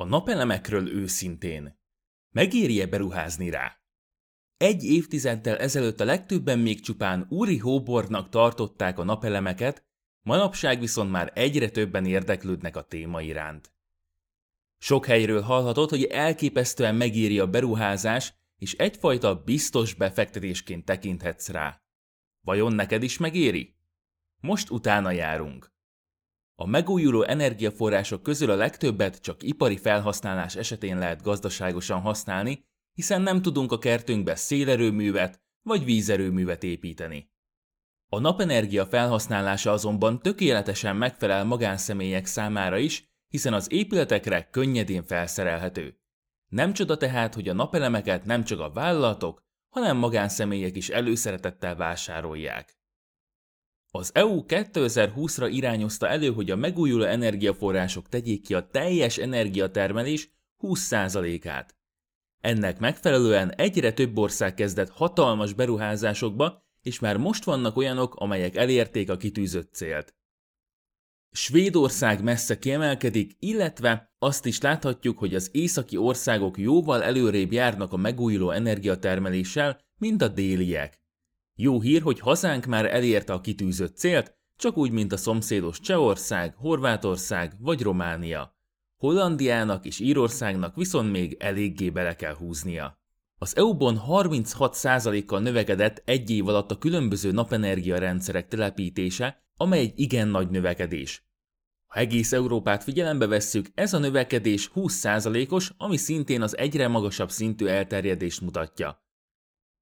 A napelemekről őszintén. Megéri-e beruházni rá? Egy évtizeddel ezelőtt a legtöbben még csupán úri hóbornak tartották a napelemeket, manapság viszont már egyre többen érdeklődnek a téma iránt. Sok helyről hallhatod, hogy elképesztően megéri a beruházás, és egyfajta biztos befektetésként tekinthetsz rá. Vajon neked is megéri? Most utána járunk. A megújuló energiaforrások közül a legtöbbet csak ipari felhasználás esetén lehet gazdaságosan használni, hiszen nem tudunk a kertünkbe szélerőművet vagy vízerőművet építeni. A napenergia felhasználása azonban tökéletesen megfelel magánszemélyek számára is, hiszen az épületekre könnyedén felszerelhető. Nem csoda tehát, hogy a napelemeket nem csak a vállalatok, hanem magánszemélyek is előszeretettel vásárolják. Az EU 2020-ra irányozta elő, hogy a megújuló energiaforrások tegyék ki a teljes energiatermelés 20%-át. Ennek megfelelően egyre több ország kezdett hatalmas beruházásokba, és már most vannak olyanok, amelyek elérték a kitűzött célt. Svédország messze kiemelkedik, illetve azt is láthatjuk, hogy az északi országok jóval előrébb járnak a megújuló energiatermeléssel, mint a déliek. Jó hír, hogy hazánk már elérte a kitűzött célt, csak úgy, mint a szomszédos Csehország, Horvátország vagy Románia. Hollandiának és Írországnak viszont még eléggé bele kell húznia. Az EU-ban 36%-kal növekedett egy év alatt a különböző napenergia rendszerek telepítése, amely egy igen nagy növekedés. Ha egész Európát figyelembe vesszük, ez a növekedés 20%-os, ami szintén az egyre magasabb szintű elterjedést mutatja.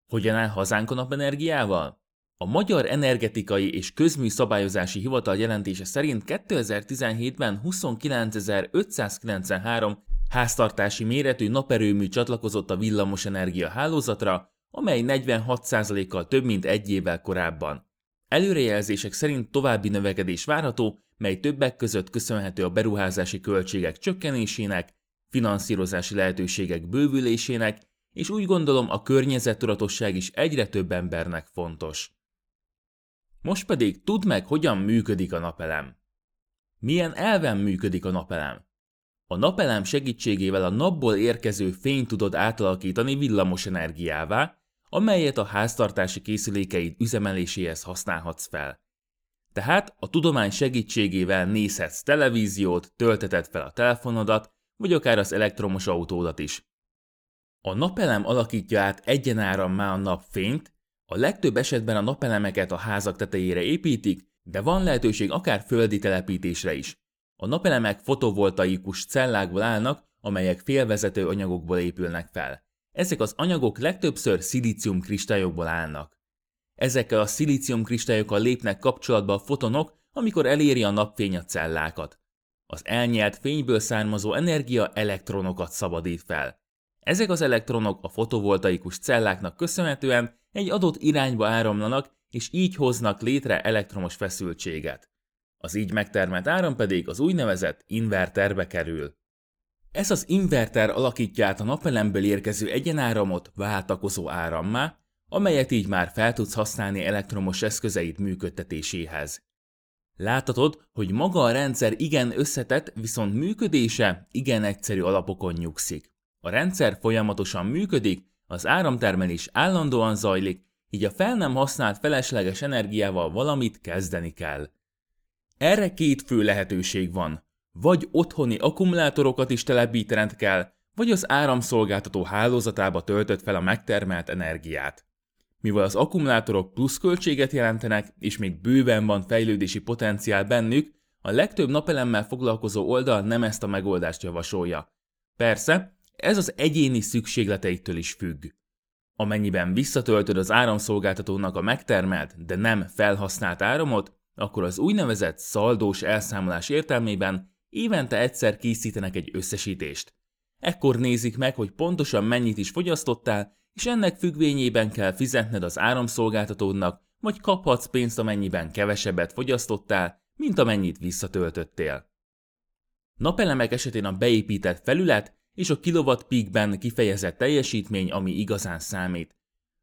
Hogyan áll hazánk a napenergiával? A Magyar Energetikai és Közmű Szabályozási Hivatal jelentése szerint 2017-ben 29.593 háztartási méretű naperőmű csatlakozott a villamosenergia hálózatra, amely 46%-kal több mint egy évvel korábban. Előrejelzések szerint további növekedés várható, mely többek között köszönhető a beruházási költségek csökkenésének, finanszírozási lehetőségek bővülésének, és úgy gondolom a környezettudatosság is egyre több embernek fontos. Most pedig tudd meg, hogyan működik a napelem. Milyen elven működik a napelem? A napelem segítségével a napból érkező fényt tudod átalakítani villamos energiává, amelyet a háztartási készülékeid üzemeléséhez használhatsz fel. Tehát a tudomány segítségével nézhetsz televíziót, tölteted fel a telefonodat, vagy akár az elektromos autódat is. A napelem alakítja át egyenárammá a napfényt, a legtöbb esetben a napelemeket a házak tetejére építik, de van lehetőség akár földi telepítésre is. A napelemek fotovoltaikus cellákból állnak, amelyek félvezető anyagokból épülnek fel. Ezek az anyagok legtöbbször szilícium kristályokból állnak. Ezekkel a szilícium kristályokkal lépnek kapcsolatba a fotonok, amikor eléri a napfény a cellákat. Az elnyelt fényből származó energia elektronokat szabadít fel. Ezek az elektronok a fotovoltaikus celláknak köszönhetően egy adott irányba áramlanak, és így hoznak létre elektromos feszültséget. Az így megtermelt áram pedig az úgynevezett inverterbe kerül. Ez az inverter alakítja át a napelemből érkező egyenáramot váltakozó árammá, amelyet így már fel tudsz használni elektromos eszközeid működtetéséhez. Láthatod, hogy maga a rendszer igen összetett, viszont működése igen egyszerű alapokon nyugszik. A rendszer folyamatosan működik, az áramtermelés állandóan zajlik, így a fel nem használt felesleges energiával valamit kezdeni kell. Erre két fő lehetőség van. Vagy otthoni akkumulátorokat is telepítened kell, vagy az áramszolgáltató hálózatába töltött fel a megtermelt energiát. Mivel az akkumulátorok pluszköltséget jelentenek, és még bőven van fejlődési potenciál bennük, a legtöbb napelemmel foglalkozó oldal nem ezt a megoldást javasolja. Persze, ez az egyéni szükségleteitől is függ. Amennyiben visszatöltöd az áramszolgáltatónak a megtermelt, de nem felhasznált áramot, akkor az úgynevezett szaldós elszámolás értelmében évente egyszer készítenek egy összesítést. Ekkor nézik meg, hogy pontosan mennyit is fogyasztottál, és ennek függvényében kell fizetned az áramszolgáltatónak, vagy kaphatsz pénzt, amennyiben kevesebbet fogyasztottál, mint amennyit visszatöltöttél. Napelemek esetén a beépített felület és a kilowatt peakben kifejezett teljesítmény, ami igazán számít.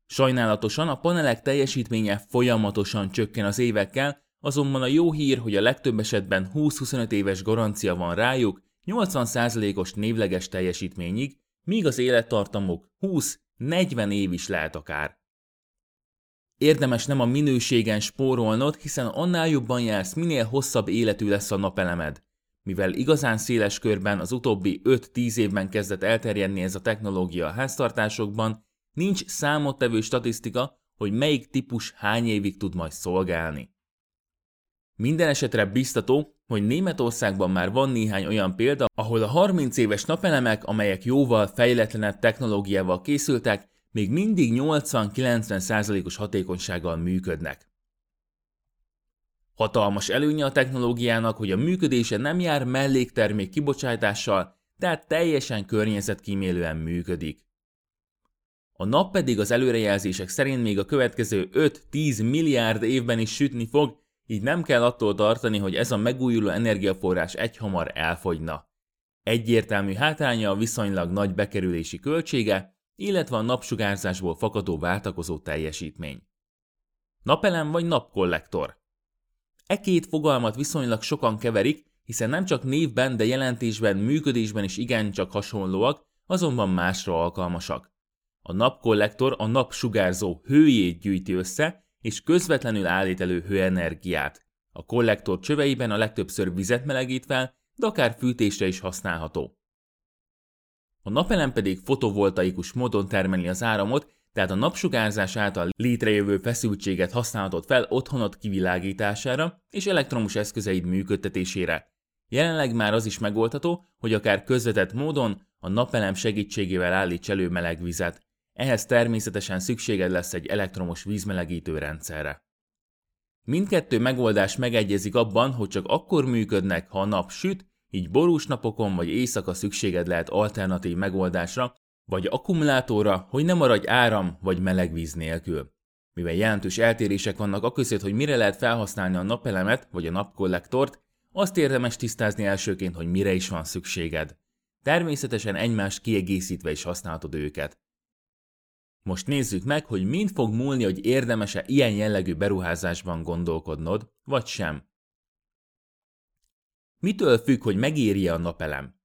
Sajnálatosan a panelek teljesítménye folyamatosan csökken az évekkel, azonban a jó hír, hogy a legtöbb esetben 20-25 éves garancia van rájuk, 80%-os névleges teljesítményig, míg az élettartamok 20-40 év is lehet akár. Érdemes nem a minőségen spórolnod, hiszen annál jobban jársz, minél hosszabb életű lesz a napelemed. Mivel igazán széles körben az utóbbi 5-10 évben kezdett elterjedni ez a technológia a háztartásokban, nincs számottevő statisztika, hogy melyik típus hány évig tud majd szolgálni. Minden esetre biztató, hogy Németországban már van néhány olyan példa, ahol a 30 éves napelemek, amelyek jóval fejletlenebb technológiával készültek, még mindig 80-90%-os hatékonysággal működnek. Hatalmas előnye a technológiának, hogy a működése nem jár melléktermék kibocsátással, tehát teljesen környezetkímélően működik. A nap pedig az előrejelzések szerint még a következő 5-10 milliárd évben is sütni fog, így nem kell attól tartani, hogy ez a megújuló energiaforrás egyhamar elfogyna. Egyértelmű hátránya a viszonylag nagy bekerülési költsége, illetve a napsugárzásból fakadó váltakozó teljesítmény. Napelem vagy napkollektor? E két fogalmat viszonylag sokan keverik, hiszen nem csak névben, de jelentésben, működésben is igencsak hasonlóak, azonban másra alkalmasak. A napkollektor a napsugárzó hőjét gyűjti össze, és közvetlenül állít elő hőenergiát. A kollektor csöveiben a legtöbbször vizet melegít fel, de akár fűtésre is használható. A napelem pedig fotovoltaikus módon termeli az áramot, tehát a napsugárzás által létrejövő feszültséget használhatod fel otthonod kivilágítására és elektromos eszközeid működtetésére. Jelenleg már az is megoldható, hogy akár közvetett módon a napelem segítségével állíts elő meleg vizet. Ehhez természetesen szükséged lesz egy elektromos vízmelegítő rendszerre. Mindkettő megoldás megegyezik abban, hogy csak akkor működnek, ha a nap süt, így borús napokon vagy éjszaka szükséged lehet alternatív megoldásra, vagy akkumulátorra, hogy ne maradj áram vagy meleg víz nélkül. Mivel jelentős eltérések vannak a között, hogy mire lehet felhasználni a napelemet vagy a napkollektort, azt érdemes tisztázni elsőként, hogy mire is van szükséged. Természetesen egymást kiegészítve is használhatod őket. Most nézzük meg, hogy mind fog múlni, hogy érdemese ilyen jellegű beruházásban gondolkodnod, vagy sem. Mitől függ, hogy megéri-e a napelem?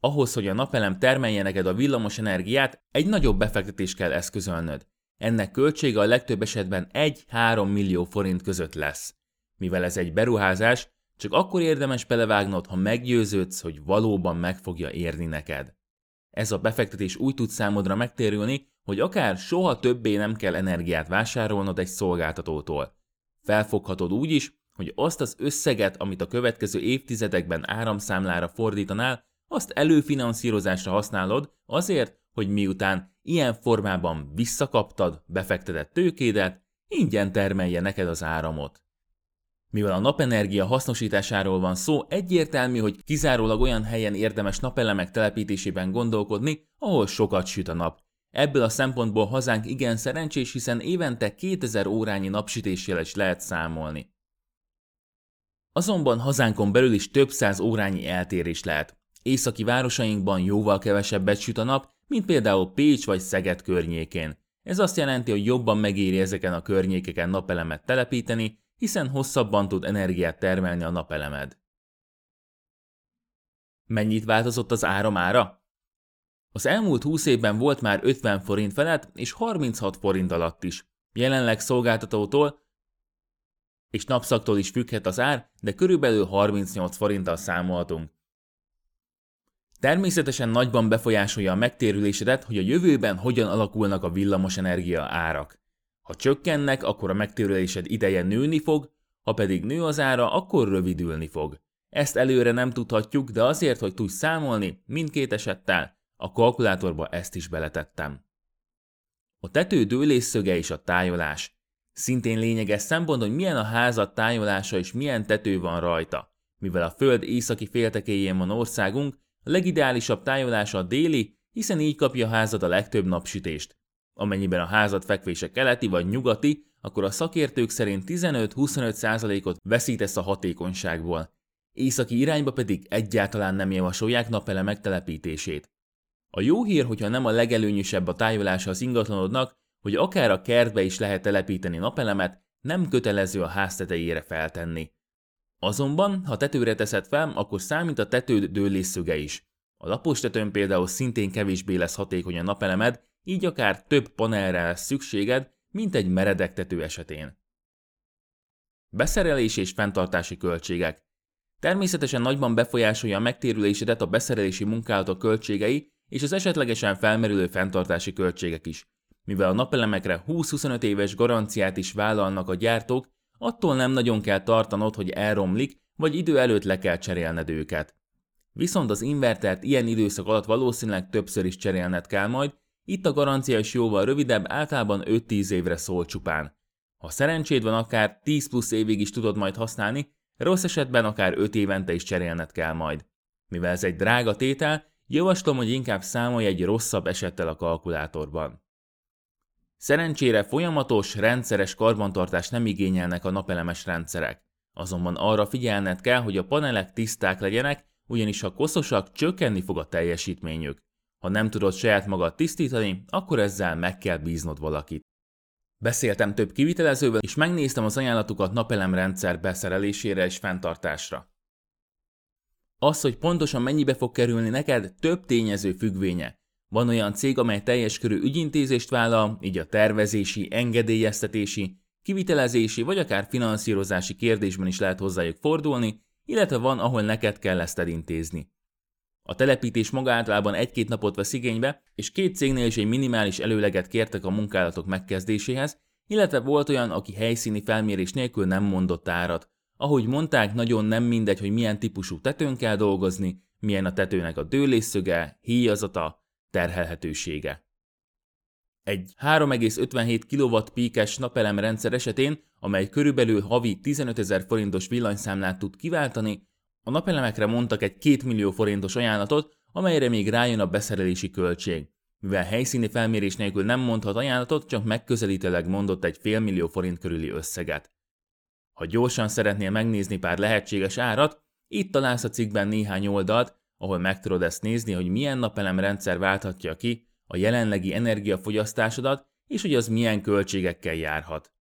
Ahhoz, hogy a napelem termelje neked a villamos energiát, egy nagyobb befektetés kell eszközölnöd. Ennek költsége a legtöbb esetben 1-3 millió forint között lesz. Mivel ez egy beruházás, csak akkor érdemes belevágnod, ha meggyőződsz, hogy valóban meg fogja érni neked. Ez a befektetés úgy tud számodra megtérülni, hogy akár soha többé nem kell energiát vásárolnod egy szolgáltatótól. Felfoghatod úgy is, hogy azt az összeget, amit a következő évtizedekben áramszámlára fordítanál, azt előfinanszírozásra használod azért, hogy miután ilyen formában visszakaptad befektetett tőkédet, ingyen termelje neked az áramot. Mivel a napenergia hasznosításáról van szó, egyértelmű, hogy kizárólag olyan helyen érdemes napelemek telepítésében gondolkodni, ahol sokat süt a nap. Ebből a szempontból hazánk igen szerencsés, hiszen évente 2000 órányi napsütéssel is lehet számolni. Azonban hazánkon belül is több száz órányi eltérés lehet. Északi városainkban jóval kevesebbet süt a nap, mint például Pécs vagy Szeged környékén. Ez azt jelenti, hogy jobban megéri ezeken a környékeken napelemet telepíteni, hiszen hosszabban tud energiát termelni a napelemed. Mennyit változott az áramára? Az elmúlt 20 évben volt már 50 forint felett és 36 forint alatt is. Jelenleg szolgáltatótól és napszaktól is függhet az ár, de körülbelül 38 forinttal számolhatunk. Természetesen nagyban befolyásolja a megtérülésedet, hogy a jövőben hogyan alakulnak a villamosenergia árak. Ha csökkennek, akkor a megtérülésed ideje nőni fog, ha pedig nő az ára, akkor rövidülni fog. Ezt előre nem tudhatjuk, de azért, hogy tudj számolni, mindkét esettel, a kalkulátorba ezt is beletettem. A tető dőlésszöge és a tájolás. Szintén lényeges szempont, hogy milyen a házat tájolása és milyen tető van rajta. Mivel a föld északi féltekéjén van országunk, a legideálisabb tájolása a déli, hiszen így kapja a házad a legtöbb napsütést. Amennyiben a házad fekvése keleti vagy nyugati, akkor a szakértők szerint 15-25%-ot veszítesz a hatékonyságból. Északi irányba pedig egyáltalán nem javasolják napelemek telepítését. A jó hír, hogyha nem a legelőnyösebb a tájolása az ingatlanodnak, hogy akár a kertbe is lehet telepíteni napelemet, nem kötelező a ház tetejére feltenni. Azonban, ha tetőre teszed fel, akkor számít a tetőd dőlésszöge is. A lapos tetőn például szintén kevésbé lesz hatékony a napelemed, így akár több panelre lesz szükséged, mint egy meredek tető esetén. Beszerelés és fenntartási költségek. Természetesen nagyban befolyásolja a megtérülésedet a beszerelési munkálatok költségei és az esetlegesen felmerülő fenntartási költségek is. Mivel a napelemekre 20-25 éves garanciát is vállalnak a gyártók, attól nem nagyon kell tartanod, hogy elromlik, vagy idő előtt le kell cserélned őket. Viszont az invertert ilyen időszak alatt valószínűleg többször is cserélned kell majd, itt a garancia is jóval rövidebb, általában 5-10 évre szól csupán. Ha szerencséd van, akár 10 plusz évig is tudod majd használni, rossz esetben akár 5 évente is cserélned kell majd. Mivel ez egy drága tétel, javaslom, hogy inkább számolj egy rosszabb esettel a kalkulátorban. Szerencsére folyamatos, rendszeres karbantartást nem igényelnek a napelemes rendszerek. Azonban arra figyelned kell, hogy a panelek tiszták legyenek, ugyanis ha koszosak, csökkenni fog a teljesítményük. Ha nem tudod saját magad tisztítani, akkor ezzel meg kell bíznod valakit. Beszéltem több kivitelezővel, és megnéztem az ajánlatukat napelemrendszer beszerelésére és fenntartásra. Az, hogy pontosan mennyibe fog kerülni neked, több tényező függvénye. Van olyan cég, amely teljes körű ügyintézést vállal, így a tervezési, engedélyeztetési, kivitelezési vagy akár finanszírozási kérdésben is lehet hozzájuk fordulni, illetve van, ahol neked kell ezt elintézni. A telepítés maga általában egy-két napot vesz igénybe, és két cégnél is egy minimális előleget kértek a munkálatok megkezdéséhez, illetve volt olyan, aki helyszíni felmérés nélkül nem mondott árat. Ahogy mondták, nagyon nem mindegy, hogy milyen típusú tetőn kell dolgozni, milyen a tetőnek a dőlésszöge, híjazata, terhelhetősége. Egy 3,57 kW píkes napelem rendszer esetén, amely körülbelül havi 15 ezer forintos villanyszámlát tud kiváltani, a napelemekre mondtak egy 2 millió forintos ajánlatot, amelyre még rájön a beszerelési költség. Mivel helyszíni felmérés nélkül nem mondhat ajánlatot, csak megközelítőleg mondott egy fél millió forint körüli összeget. Ha gyorsan szeretnél megnézni pár lehetséges árat, itt találsz a cikkben néhány oldalt, ahol meg tudod ezt nézni, hogy milyen napelem rendszer válthatja ki a jelenlegi energiafogyasztásodat, és hogy az milyen költségekkel járhat.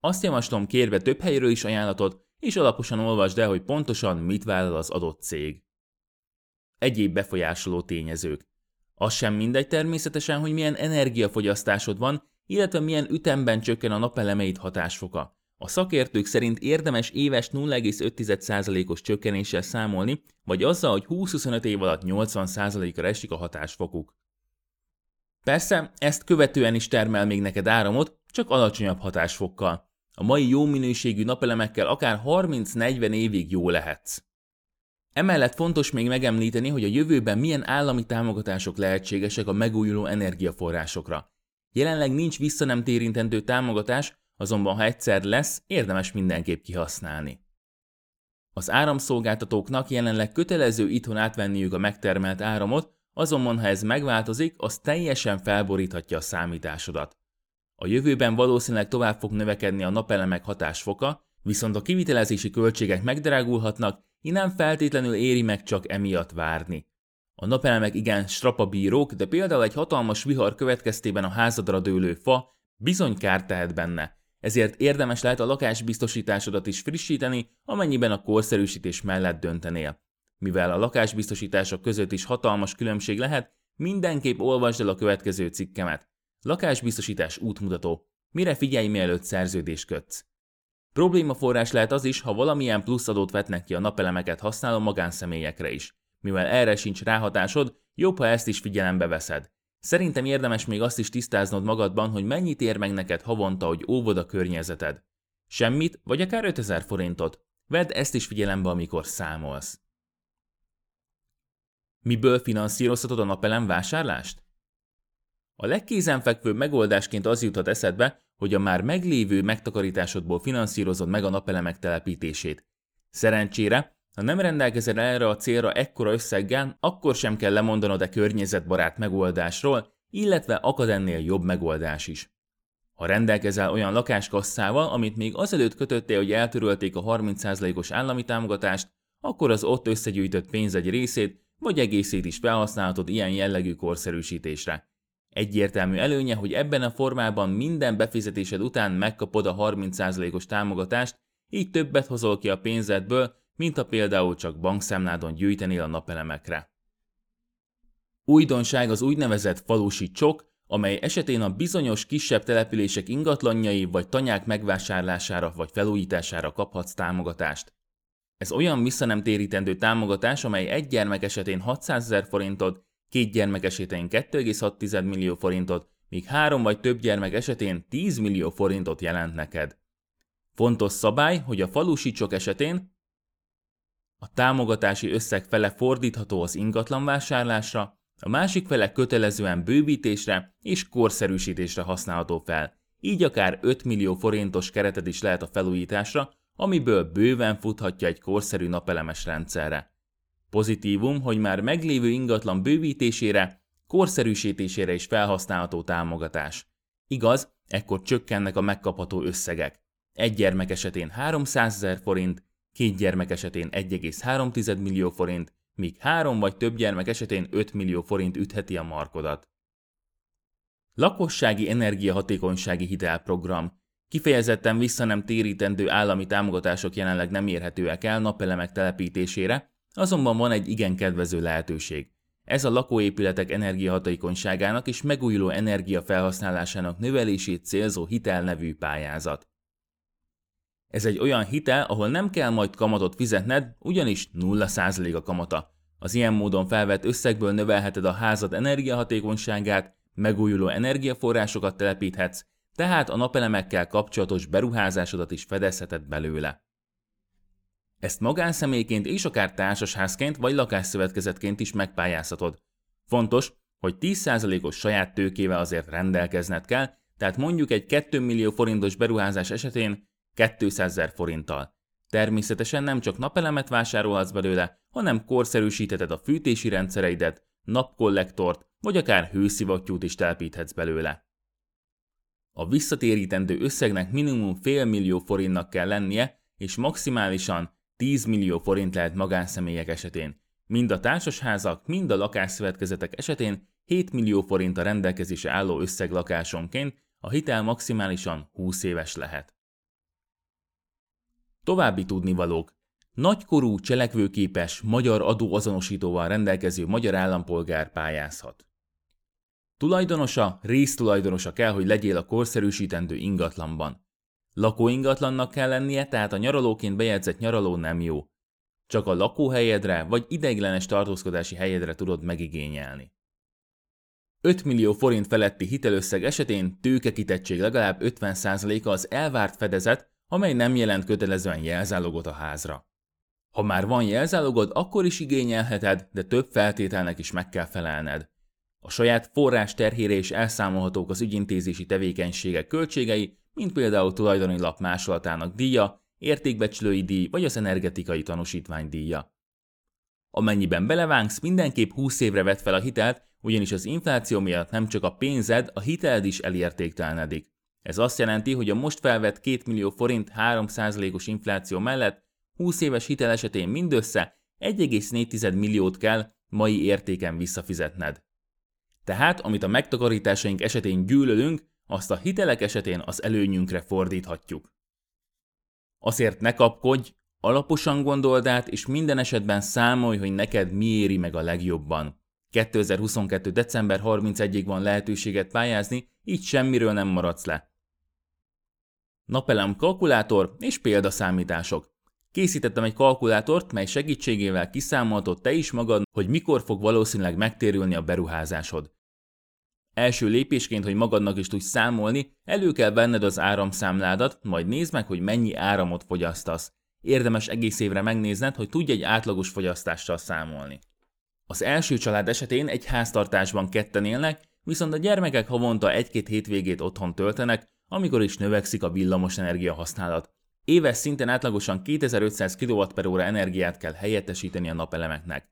Azt javaslom kérve több helyről is ajánlatot, és alaposan olvasd el, hogy pontosan mit vállal az adott cég. Egyéb befolyásoló tényezők. Az sem mindegy természetesen, hogy milyen energiafogyasztásod van, illetve milyen ütemben csökken a napelemeid hatásfoka. A szakértők szerint érdemes éves 0,5%-os csökkenéssel számolni, vagy azzal, hogy 20-25 év alatt 80%-ra esik a hatásfokuk. Persze, ezt követően is termel még neked áramot, csak alacsonyabb hatásfokkal. A mai jó minőségű napelemekkel akár 30-40 évig jó lehetsz. Emellett fontos még megemlíteni, hogy a jövőben milyen állami támogatások lehetségesek a megújuló energiaforrásokra. Jelenleg nincs vissza nem térintendő támogatás, azonban ha egyszer lesz, érdemes mindenképp kihasználni. Az áramszolgáltatóknak jelenleg kötelező itthon átvenniük a megtermelt áramot, azonban ha ez megváltozik, az teljesen felboríthatja a számításodat. A jövőben valószínűleg tovább fog növekedni a napelemek hatásfoka, viszont a kivitelezési költségek megdrágulhatnak, így nem feltétlenül éri meg csak emiatt várni. A napelemek igen strapabírók, de például egy hatalmas vihar következtében a házadra dőlő fa bizony kárt tehet benne, ezért érdemes lehet a lakásbiztosításodat is frissíteni, amennyiben a korszerűsítés mellett döntenél. Mivel a lakásbiztosítások között is hatalmas különbség lehet, mindenképp olvasd el a következő cikkemet. Lakásbiztosítás útmutató. Mire figyelj, mielőtt szerződést kötsz? Problémaforrás lehet az is, ha valamilyen plusz adót vetnek ki a napelemeket használó magánszemélyekre is. Mivel erre sincs ráhatásod, jobb, ha ezt is figyelembe veszed. Szerintem érdemes még azt is tisztáznod magadban, hogy mennyit ér meg neked havonta, hogy óvod a környezeted. Semmit, vagy akár 5000 forintot. Vedd ezt is figyelembe, amikor számolsz. Miből finanszírozhatod a napelem vásárlást? A legkézenfekvőbb megoldásként az juthat eszedbe, hogy a már meglévő megtakarításodból finanszírozod meg a napelemek telepítését. Szerencsére, ha nem rendelkezel erre a célra ekkora összeggel, akkor sem kell lemondanod a környezetbarát megoldásról, illetve akad ennél jobb megoldás is. Ha rendelkezel olyan lakáskasszával, amit még azelőtt kötöttél, hogy eltörölték a 30%-os állami támogatást, akkor az ott összegyűjtött pénz egy részét vagy egészét is felhasználhatod ilyen jellegű korszerűsítésre. Egyértelmű előnye, hogy ebben a formában minden befizetésed után megkapod a 30%-os támogatást, így többet hozol ki a pénzedből, mint ha például csak bankszámládon gyűjtenél a napelemekre. Újdonság az úgynevezett falusi csok, amely esetén a bizonyos kisebb települések ingatlanjai vagy tanyák megvásárlására vagy felújítására kaphatsz támogatást. Ez olyan visszanemtérítendő támogatás, amely egy gyermek esetén 600 ezer forintot, két gyermek esetén 2,6 millió forintot, míg három vagy több gyermek esetén 10 millió forintot jelent neked. Fontos szabály, hogy a falusicsok esetén a támogatási összeg fele fordítható az ingatlan vásárlásra, a másik fele kötelezően bővítésre és korszerűsítésre használható fel, így akár 5 millió forintos kereted is lehet a felújításra, amiből bőven futhatja egy korszerű napelemes rendszerre. Pozitívum, hogy már meglévő ingatlan bővítésére, korszerűsítésére is felhasználható támogatás. Igaz, ekkor csökkennek a megkapható összegek. Egy gyermek esetén 300 ezer forint, két gyermek esetén 1,3 millió forint, míg három vagy több gyermek esetén 5 millió forint ütheti a markodat. Lakossági energiahatékonysági hitelprogram. Kifejezetten vissza nem térítendő állami támogatások jelenleg nem érhetőek el napelemek telepítésére, azonban van egy igen kedvező lehetőség. Ez a lakóépületek energiahatékonyságának és megújuló energia felhasználásának növelését célzó hitel nevű pályázat. Ez egy olyan hitel, ahol nem kell majd kamatot fizetned, ugyanis 0% a kamata. Az ilyen módon felvett összegből növelheted a házad energiahatékonyságát, megújuló energiaforrásokat telepíthetsz, tehát a napelemekkel kapcsolatos beruházásodat is fedezheted belőle. Ezt magánszemélyként és akár társasházként vagy lakásszövetkezetként is megpályázhatod. Fontos, hogy 10%-os saját tőkével azért rendelkezned kell, tehát mondjuk egy 2 millió forintos beruházás esetén 200 ezer forinttal. Természetesen nem csak napelemet vásárolhatsz belőle, hanem korszerűsítheted a fűtési rendszereidet, napkollektort, vagy akár hőszivattyút is telepíthetsz belőle. A visszatérítendő összegnek minimum fél millió forintnak kell lennie, és maximálisan 10 millió forint lehet magánszemélyek esetén. Mind a társasházak, mind a lakásszövetkezetek esetén 7 millió forint a rendelkezésre álló összeg lakásonként, a hitel maximálisan 20 éves lehet. További tudnivalók. Nagykorú, cselekvőképes, magyar adóazonosítóval rendelkező magyar állampolgár pályázhat. Tulajdonosa, résztulajdonosa kell, hogy legyél a korszerűsítendő ingatlanban. Lakóingatlannak kell lennie, tehát a nyaralóként bejegyzett nyaraló nem jó. Csak a lakóhelyedre vagy ideiglenes tartózkodási helyedre tudod megigényelni. 5 millió forint feletti hitelösszeg esetén tőkekitettség legalább 50%-a az elvárt fedezet, amely nem jelent kötelezően jelzálogot a házra. Ha már van jelzálogod, akkor is igényelheted, de több feltételnek is meg kell felelned. A saját forrás terhére is elszámolhatók az ügyintézési tevékenységek költségei, mint például tulajdoni lap másolatának díja, értékbecslői díj vagy az energetikai tanúsítvány díja. Amennyiben belevágsz, mindenképp 20 évre vett fel a hitelt, ugyanis az infláció miatt nem csak a pénzed, a hiteled is elértéktelenedik. Ez azt jelenti, hogy a most felvett 2 millió forint 3%-os infláció mellett 20 éves hitel esetén mindössze 1,4 milliót kell mai értéken visszafizetned. Tehát, amit a megtakarításaink esetén gyűlölünk, azt a hitelek esetén az előnyünkre fordíthatjuk. Azért ne kapkodj, alaposan gondold át, és minden esetben számolj, hogy neked mi éri meg a legjobban. 2022. december 31-ig van lehetőséget pályázni, így semmiről nem maradsz le. Napelem kalkulátor és példaszámítások. Készítettem egy kalkulátort, mely segítségével kiszámoltod te is magad, hogy mikor fog valószínűleg megtérülni a beruházásod. Első lépésként, hogy magadnak is tudj számolni, elő kell venned az áramszámládat, majd nézd meg, hogy mennyi áramot fogyasztasz. Érdemes egész évre megnézned, hogy tudj egy átlagos fogyasztással számolni. Az első család esetén egy háztartásban ketten élnek, viszont a gyermekek havonta egy-két hétvégét otthon töltenek, amikor is növekszik a villamosenergia használat. Éves szinten átlagosan 2500 kWh energiát kell helyettesíteni a napelemeknek.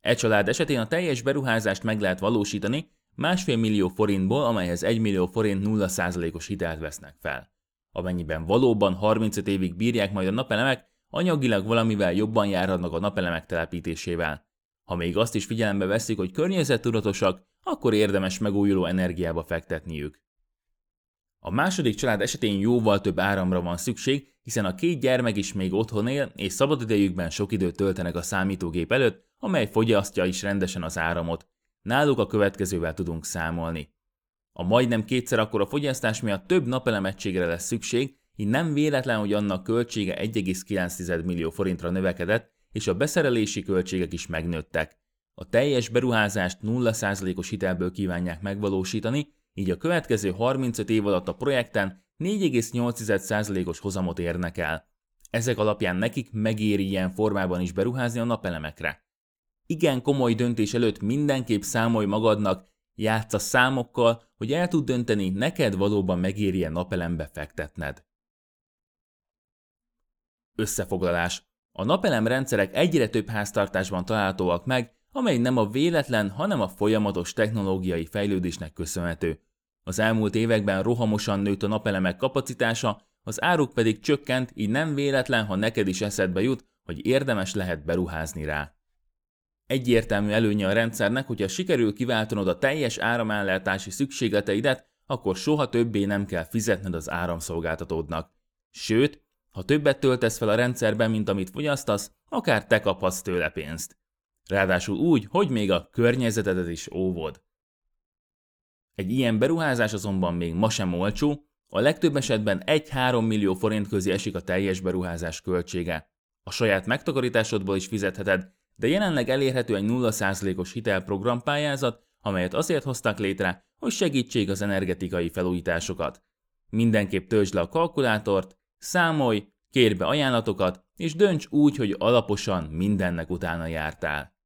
E család esetén a teljes beruházást meg lehet valósítani, másfél millió forintból, amelyhez 1 millió forint 0%-os hitelt vesznek fel. Amennyiben valóban 35 évig bírják majd a napelemek, anyagilag valamivel jobban járhatnak a napelemek telepítésével. Ha még azt is figyelembe veszik, hogy környezettudatosak, akkor érdemes megújuló energiába fektetniük. A második család esetén jóval több áramra van szükség, hiszen a két gyermek is még otthon él, és szabadidejükben sok időt töltenek a számítógép előtt, amely fogyasztja is rendesen az áramot. Náluk a következővel tudunk számolni. A majdnem kétszer akkora fogyasztás miatt több napelemetségre lesz szükség, így nem véletlen, hogy annak költsége 1,9 millió forintra növekedett, és a beszerelési költségek is megnőttek. A teljes beruházást 0%-os hitelből kívánják megvalósítani, így a következő 35 év alatt a projekten 4,8%-os hozamot érnek el. Ezek alapján nekik megéri ilyen formában is beruházni a napelemekre. Igen komoly döntés előtt mindenképp számolj magadnak, játsz a számokkal, hogy el tud dönteni, neked valóban megéri-e napelembe fektetned. Összefoglalás. A napelem rendszerek egyre több háztartásban találhatóak meg, amely nem a véletlen, hanem a folyamatos technológiai fejlődésnek köszönhető. Az elmúlt években rohamosan nőtt a napelemek kapacitása, az áruk pedig csökkent, így nem véletlen, ha neked is eszedbe jut, hogy érdemes lehet beruházni rá. Egyértelmű előnye a rendszernek, hogyha sikerül kiváltanod a teljes áramellátási szükségleteidet, akkor soha többé nem kell fizetned az áramszolgáltatódnak. Sőt, ha többet töltesz fel a rendszerben, mint amit fogyasztasz, akár te kaphatsz tőle pénzt. Ráadásul úgy, hogy még a környezetedet is óvod. Egy ilyen beruházás azonban még ma sem olcsó, a legtöbb esetben 1-3 millió forint közé esik a teljes beruházás költsége. A saját megtakarításodból is fizetheted, de jelenleg elérhető egy 0%-os hitelprogrampályázat, amelyet azért hoztak létre, hogy segítsék az energetikai felújításokat. Mindenképp töltsd le a kalkulátort, számolj, kérj be ajánlatokat, és dönts úgy, hogy alaposan mindennek utána jártál.